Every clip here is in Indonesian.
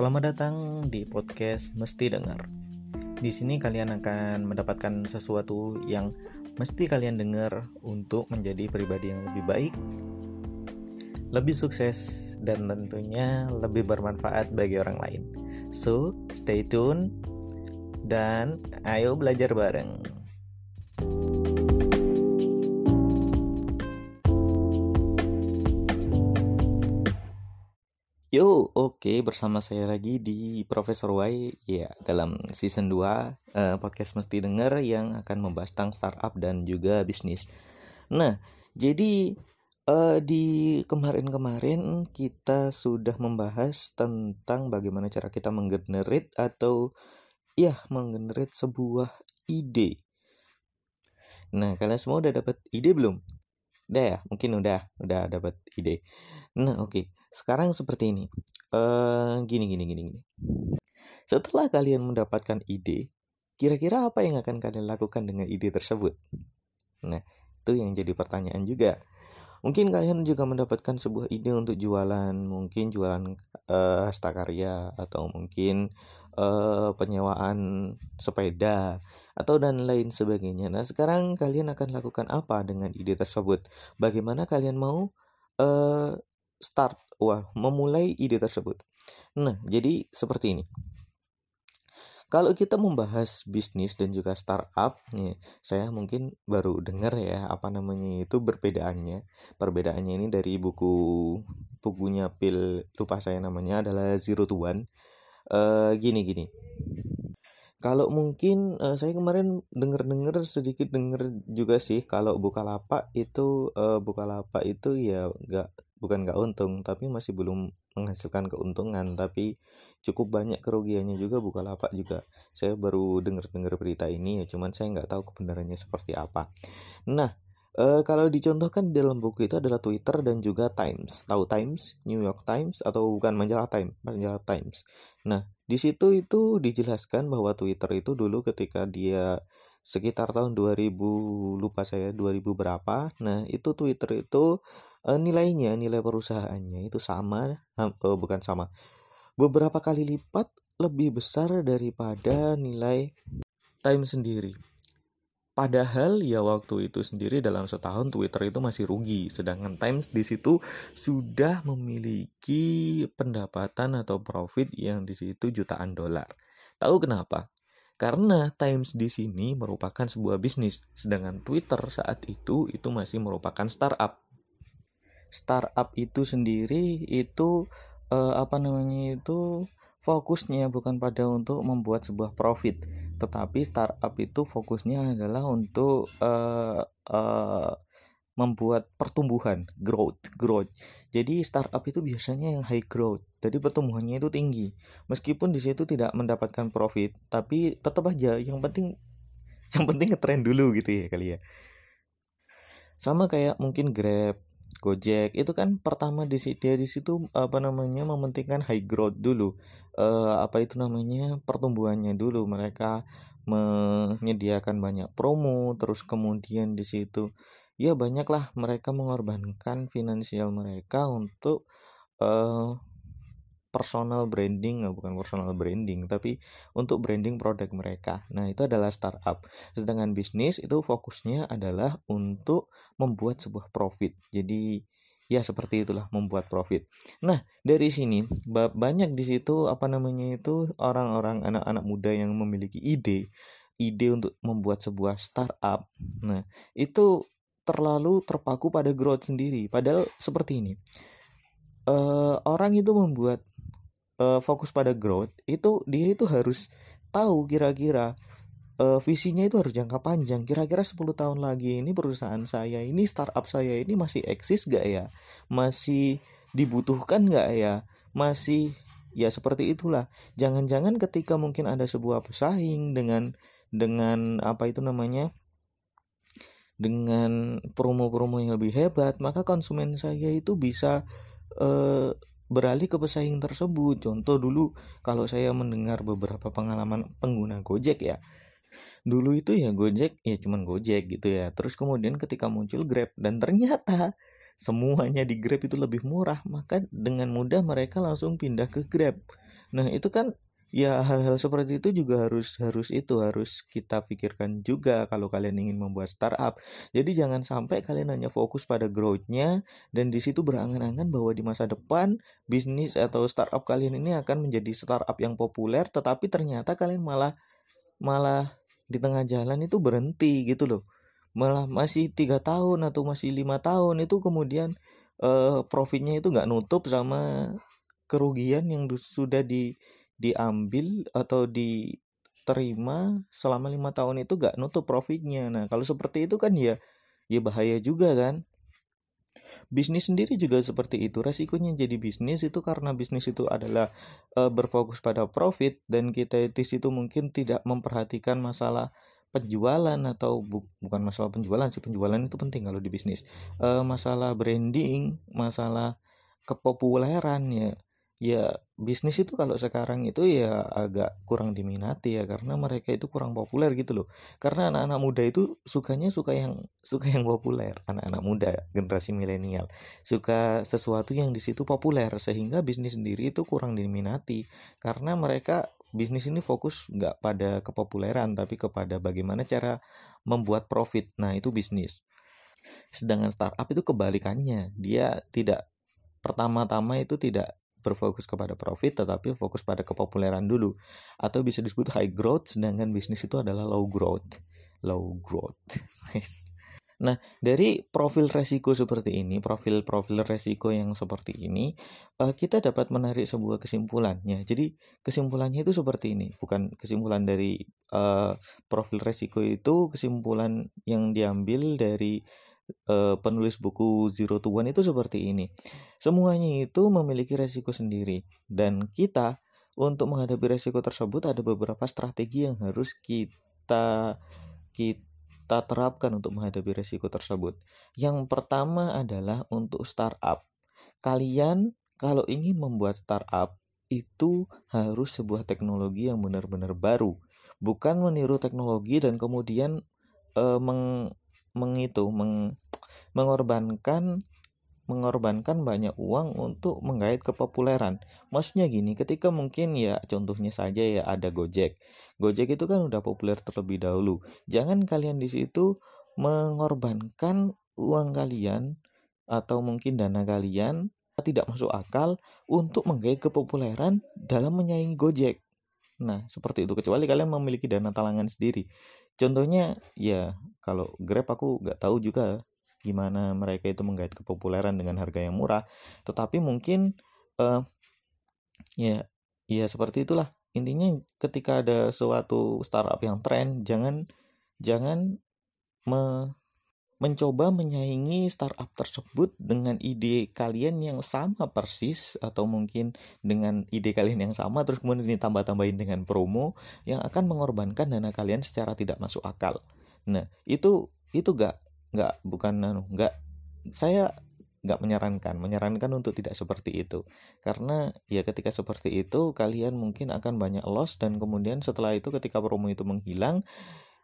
Selamat datang di podcast Mesti Dengar. Di sini kalian akan mendapatkan sesuatu yang mesti kalian dengar untuk menjadi pribadi yang lebih baik, lebih sukses, dan tentunya lebih bermanfaat bagi orang lain. So, stay tune dan ayo belajar bareng. Yo, oke bersama saya lagi di Profesor Y ya dalam season 2 uh, eh, podcast mesti denger yang akan membahas tentang startup dan juga bisnis. Nah, jadi uh, di kemarin-kemarin kita sudah membahas tentang bagaimana cara kita menggenerate atau ya menggenerate sebuah ide. Nah, kalian semua udah dapat ide belum? Udah ya, mungkin udah, udah dapat ide. Nah, oke. Okay. Sekarang seperti ini. Uh, gini, gini, gini, gini. Setelah kalian mendapatkan ide, kira-kira apa yang akan kalian lakukan dengan ide tersebut? Nah, itu yang jadi pertanyaan juga. Mungkin kalian juga mendapatkan sebuah ide untuk jualan, mungkin jualan uh, hasta atau mungkin uh, penyewaan sepeda atau dan lain sebagainya. Nah, sekarang kalian akan lakukan apa dengan ide tersebut? Bagaimana kalian mau uh, start wah memulai ide tersebut? Nah, jadi seperti ini. Kalau kita membahas bisnis dan juga startup, nih, saya mungkin baru dengar ya apa namanya itu perbedaannya. Perbedaannya ini dari buku bukunya Pil lupa saya namanya adalah Zero to One uh, gini gini kalau mungkin uh, saya kemarin denger-denger sedikit denger juga sih kalau buka lapak itu uh, lapak itu ya nggak bukan nggak untung tapi masih belum menghasilkan keuntungan tapi cukup banyak kerugiannya juga buka lapak juga. Saya baru denger-denger berita ini ya cuman saya nggak tahu kebenarannya seperti apa. Nah Uh, kalau dicontohkan di dalam buku itu adalah Twitter dan juga Times. Tahu Times, New York Times atau bukan majalah Time, majalah Times. Nah, di situ itu dijelaskan bahwa Twitter itu dulu ketika dia sekitar tahun 2000 lupa saya 2000 berapa. Nah, itu Twitter itu uh, nilainya, nilai perusahaannya itu sama uh, bukan sama. Beberapa kali lipat lebih besar daripada nilai Time sendiri. Padahal ya waktu itu sendiri dalam setahun Twitter itu masih rugi, sedangkan Times di situ sudah memiliki pendapatan atau profit yang di situ jutaan dolar. Tahu kenapa? Karena Times di sini merupakan sebuah bisnis, sedangkan Twitter saat itu itu masih merupakan startup. Startup itu sendiri itu eh, apa namanya itu fokusnya bukan pada untuk membuat sebuah profit, tetapi startup itu fokusnya adalah untuk uh, uh, membuat pertumbuhan growth growth. Jadi startup itu biasanya yang high growth jadi pertumbuhannya itu tinggi. Meskipun di situ tidak mendapatkan profit tapi tetap aja yang penting yang penting ngetrend dulu gitu ya kali ya. Sama kayak mungkin Grab Gojek. Itu kan pertama di dia di situ apa namanya mementingkan high growth dulu. Uh, apa itu namanya pertumbuhannya dulu. Mereka menyediakan banyak promo terus kemudian di situ ya banyaklah mereka mengorbankan finansial mereka untuk uh, personal branding eh, bukan personal branding tapi untuk branding produk mereka. Nah itu adalah startup. Sedangkan bisnis itu fokusnya adalah untuk membuat sebuah profit. Jadi ya seperti itulah membuat profit. Nah dari sini banyak di situ apa namanya itu orang-orang anak-anak muda yang memiliki ide ide untuk membuat sebuah startup. Nah itu terlalu terpaku pada growth sendiri. Padahal seperti ini uh, orang itu membuat uh, fokus pada growth itu dia itu harus tahu kira-kira uh, visinya itu harus jangka panjang. Kira-kira 10 tahun lagi ini perusahaan saya ini startup saya ini masih eksis gak ya? Masih dibutuhkan gak ya? Masih ya seperti itulah. Jangan-jangan ketika mungkin ada sebuah pesaing dengan dengan apa itu namanya dengan promo-promo yang lebih hebat maka konsumen saya itu bisa uh, beralih ke pesaing tersebut. Contoh dulu kalau saya mendengar beberapa pengalaman pengguna Gojek ya. Dulu itu ya Gojek ya cuman Gojek gitu ya. Terus kemudian ketika muncul Grab dan ternyata semuanya di Grab itu lebih murah maka dengan mudah mereka langsung pindah ke Grab nah itu kan ya hal-hal seperti itu juga harus harus itu harus kita pikirkan juga kalau kalian ingin membuat startup. Jadi jangan sampai kalian hanya fokus pada growth-nya dan di situ berangan-angan bahwa di masa depan bisnis atau startup kalian ini akan menjadi startup yang populer tetapi ternyata kalian malah malah di tengah jalan itu berhenti gitu loh. Malah masih tiga tahun atau masih lima tahun itu kemudian uh, profitnya itu nggak nutup sama kerugian yang sudah di diambil atau diterima selama lima tahun itu gak nutup profitnya. Nah kalau seperti itu kan ya ya bahaya juga kan. Bisnis sendiri juga seperti itu resikonya jadi bisnis itu karena bisnis itu adalah e, berfokus pada profit dan kita di situ mungkin tidak memperhatikan masalah penjualan atau bu bukan masalah penjualan sih penjualan itu penting kalau di bisnis. E, masalah branding masalah kepopuleran ya ya bisnis itu kalau sekarang itu ya agak kurang diminati ya karena mereka itu kurang populer gitu loh. Karena anak-anak muda itu sukanya suka yang suka yang populer. Anak-anak muda generasi milenial suka sesuatu yang di situ populer sehingga bisnis sendiri itu kurang diminati. Karena mereka bisnis ini fokus nggak pada kepopuleran tapi kepada bagaimana cara membuat profit. Nah itu bisnis. Sedangkan startup itu kebalikannya. Dia tidak pertama-tama itu tidak berfokus kepada profit tetapi fokus pada kepopuleran dulu. Atau bisa disebut high growth sedangkan bisnis itu adalah low growth. Low growth. Nah, dari profil resiko seperti ini, profil-profil resiko yang seperti ini, uh, kita dapat menarik sebuah kesimpulannya. Jadi, kesimpulannya itu seperti ini, bukan kesimpulan dari uh, profil resiko itu, kesimpulan yang diambil dari uh, penulis buku Zero to One itu seperti ini. Semuanya itu memiliki resiko sendiri dan kita untuk menghadapi resiko tersebut ada beberapa strategi yang harus kita kita terapkan untuk menghadapi resiko tersebut. Yang pertama adalah untuk startup. Kalian kalau ingin membuat startup itu harus sebuah teknologi yang benar-benar baru, bukan meniru teknologi dan kemudian uh, meng mengitu meng, mengorbankan mengorbankan banyak uang untuk menggait kepopuleran. Maksudnya gini, ketika mungkin ya contohnya saja ya ada Gojek. Gojek itu kan udah populer terlebih dahulu. Jangan kalian di situ mengorbankan uang kalian atau mungkin dana kalian tidak masuk akal untuk menggait kepopuleran dalam menyaingi Gojek. Nah, seperti itu kecuali kalian memiliki dana talangan sendiri. Contohnya ya kalau Grab aku nggak tahu juga gimana mereka itu menggait kepopuleran dengan harga yang murah. Tetapi mungkin uh, ya ya seperti itulah. Intinya ketika ada suatu startup yang tren jangan jangan me, mencoba menyaingi startup tersebut dengan ide kalian yang sama persis atau mungkin dengan ide kalian yang sama terus kemudian ditambah-tambahin dengan promo yang akan mengorbankan dana kalian secara tidak masuk akal. Nah, itu itu gak gak bukan anu gak saya nggak menyarankan menyarankan untuk tidak seperti itu karena ya ketika seperti itu kalian mungkin akan banyak loss dan kemudian setelah itu ketika promo itu menghilang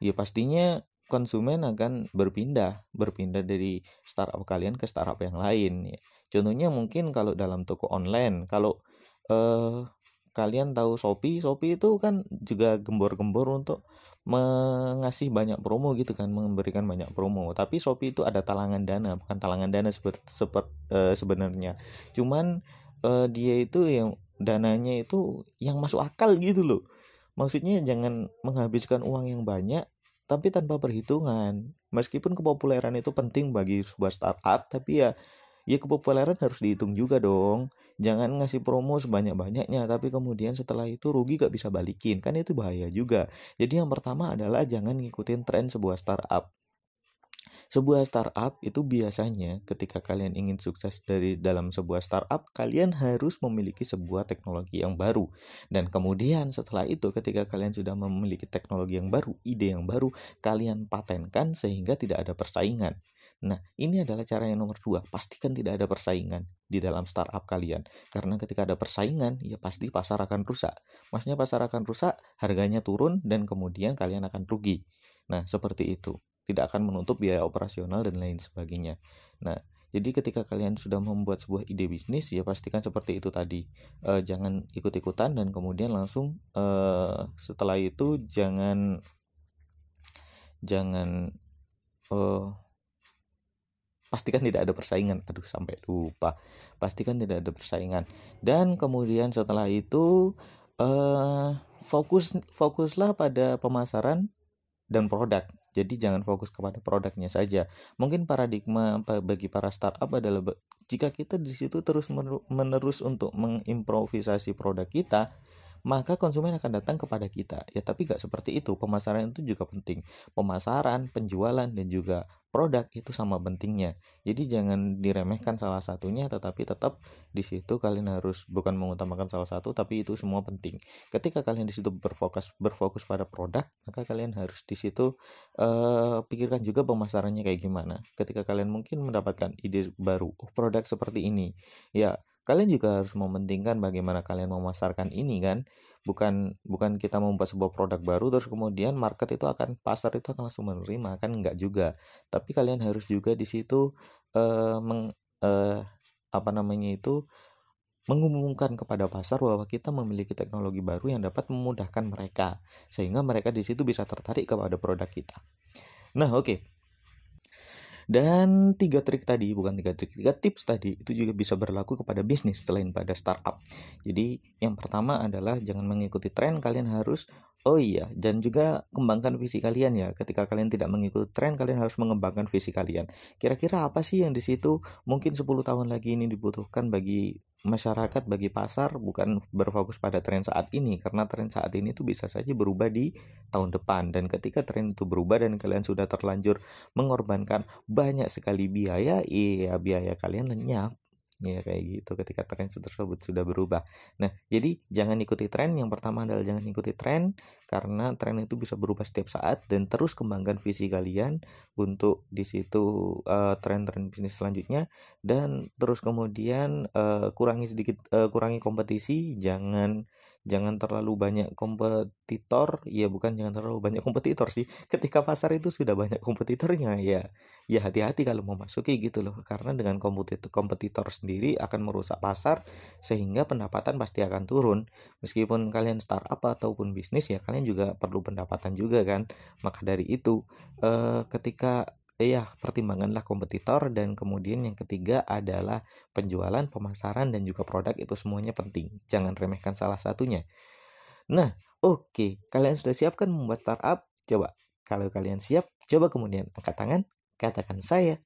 ya pastinya konsumen akan berpindah berpindah dari startup kalian ke startup yang lain ya. contohnya mungkin kalau dalam toko online kalau eh, kalian tahu Shopee Shopee itu kan juga gembor-gembor untuk mengasih banyak promo gitu kan memberikan banyak promo. Tapi Shopee itu ada talangan dana bukan talangan dana seperti seperti eh, sebenarnya. Cuman eh, dia itu yang dananya itu yang masuk akal gitu loh. Maksudnya jangan menghabiskan uang yang banyak tapi tanpa perhitungan. Meskipun kepopuleran itu penting bagi sebuah startup, tapi ya ya kepopuleran harus dihitung juga dong. Jangan ngasih promo sebanyak-banyaknya, tapi kemudian setelah itu rugi gak bisa balikin, kan itu bahaya juga. Jadi yang pertama adalah jangan ngikutin tren sebuah startup. Sebuah startup itu biasanya ketika kalian ingin sukses dari dalam sebuah startup, kalian harus memiliki sebuah teknologi yang baru. Dan kemudian setelah itu ketika kalian sudah memiliki teknologi yang baru, ide yang baru, kalian patenkan sehingga tidak ada persaingan. Nah, ini adalah cara yang nomor dua. Pastikan tidak ada persaingan di dalam startup kalian. Karena ketika ada persaingan, ya pasti pasar akan rusak. Maksudnya pasar akan rusak, harganya turun, dan kemudian kalian akan rugi. Nah, seperti itu tidak akan menutup biaya operasional dan lain sebagainya. Nah, jadi ketika kalian sudah membuat sebuah ide bisnis ya pastikan seperti itu tadi uh, jangan ikut-ikutan dan kemudian langsung uh, setelah itu jangan jangan uh, pastikan tidak ada persaingan aduh sampai lupa pastikan tidak ada persaingan dan kemudian setelah itu uh, fokus fokuslah pada pemasaran dan produk. Jadi jangan fokus kepada produknya saja. Mungkin paradigma bagi para startup adalah jika kita di situ terus menerus untuk mengimprovisasi produk kita, maka konsumen akan datang kepada kita. Ya, tapi gak seperti itu. Pemasaran itu juga penting. Pemasaran, penjualan, dan juga produk itu sama pentingnya. Jadi jangan diremehkan salah satunya, tetapi tetap di situ kalian harus bukan mengutamakan salah satu, tapi itu semua penting. Ketika kalian di situ berfokus berfokus pada produk, maka kalian harus di situ uh, pikirkan juga pemasarannya kayak gimana. Ketika kalian mungkin mendapatkan ide baru, oh produk seperti ini, ya kalian juga harus mementingkan bagaimana kalian memasarkan ini kan bukan bukan kita membuat sebuah produk baru terus kemudian market itu akan pasar itu akan langsung menerima kan enggak juga tapi kalian harus juga di situ uh, meng, uh, apa namanya itu mengumumkan kepada pasar bahwa kita memiliki teknologi baru yang dapat memudahkan mereka sehingga mereka di situ bisa tertarik kepada produk kita. Nah, oke. Okay. Dan tiga trik tadi, bukan tiga trik, tiga tips tadi itu juga bisa berlaku kepada bisnis selain pada startup. Jadi yang pertama adalah jangan mengikuti tren, kalian harus Oh iya, dan juga kembangkan visi kalian ya. Ketika kalian tidak mengikuti tren, kalian harus mengembangkan visi kalian. Kira-kira apa sih yang di situ mungkin 10 tahun lagi ini dibutuhkan bagi masyarakat, bagi pasar, bukan berfokus pada tren saat ini. Karena tren saat ini itu bisa saja berubah di tahun depan. Dan ketika tren itu berubah dan kalian sudah terlanjur mengorbankan banyak sekali biaya, iya biaya kalian lenyap ya kayak gitu. Ketika tren tersebut sudah berubah. Nah jadi jangan ikuti tren. Yang pertama adalah jangan ikuti tren karena tren itu bisa berubah setiap saat dan terus kembangkan visi kalian untuk di situ uh, tren-tren bisnis selanjutnya. Dan terus kemudian uh, kurangi sedikit uh, kurangi kompetisi. Jangan jangan terlalu banyak kompetitor ya bukan jangan terlalu banyak kompetitor sih. Ketika pasar itu sudah banyak kompetitornya ya ya hati-hati kalau mau masuki gitu loh. Karena dengan kompetitor kompetitor sendiri akan merusak pasar sehingga pendapatan pasti akan turun. Meskipun kalian startup ataupun bisnis ya kalian juga perlu pendapatan juga kan. Maka dari itu eh, ketika ya pertimbanganlah kompetitor dan kemudian yang ketiga adalah penjualan, pemasaran dan juga produk itu semuanya penting. Jangan remehkan salah satunya. Nah, oke, okay. kalian sudah siapkan membuat startup? Coba kalau kalian siap, coba kemudian angkat tangan, katakan saya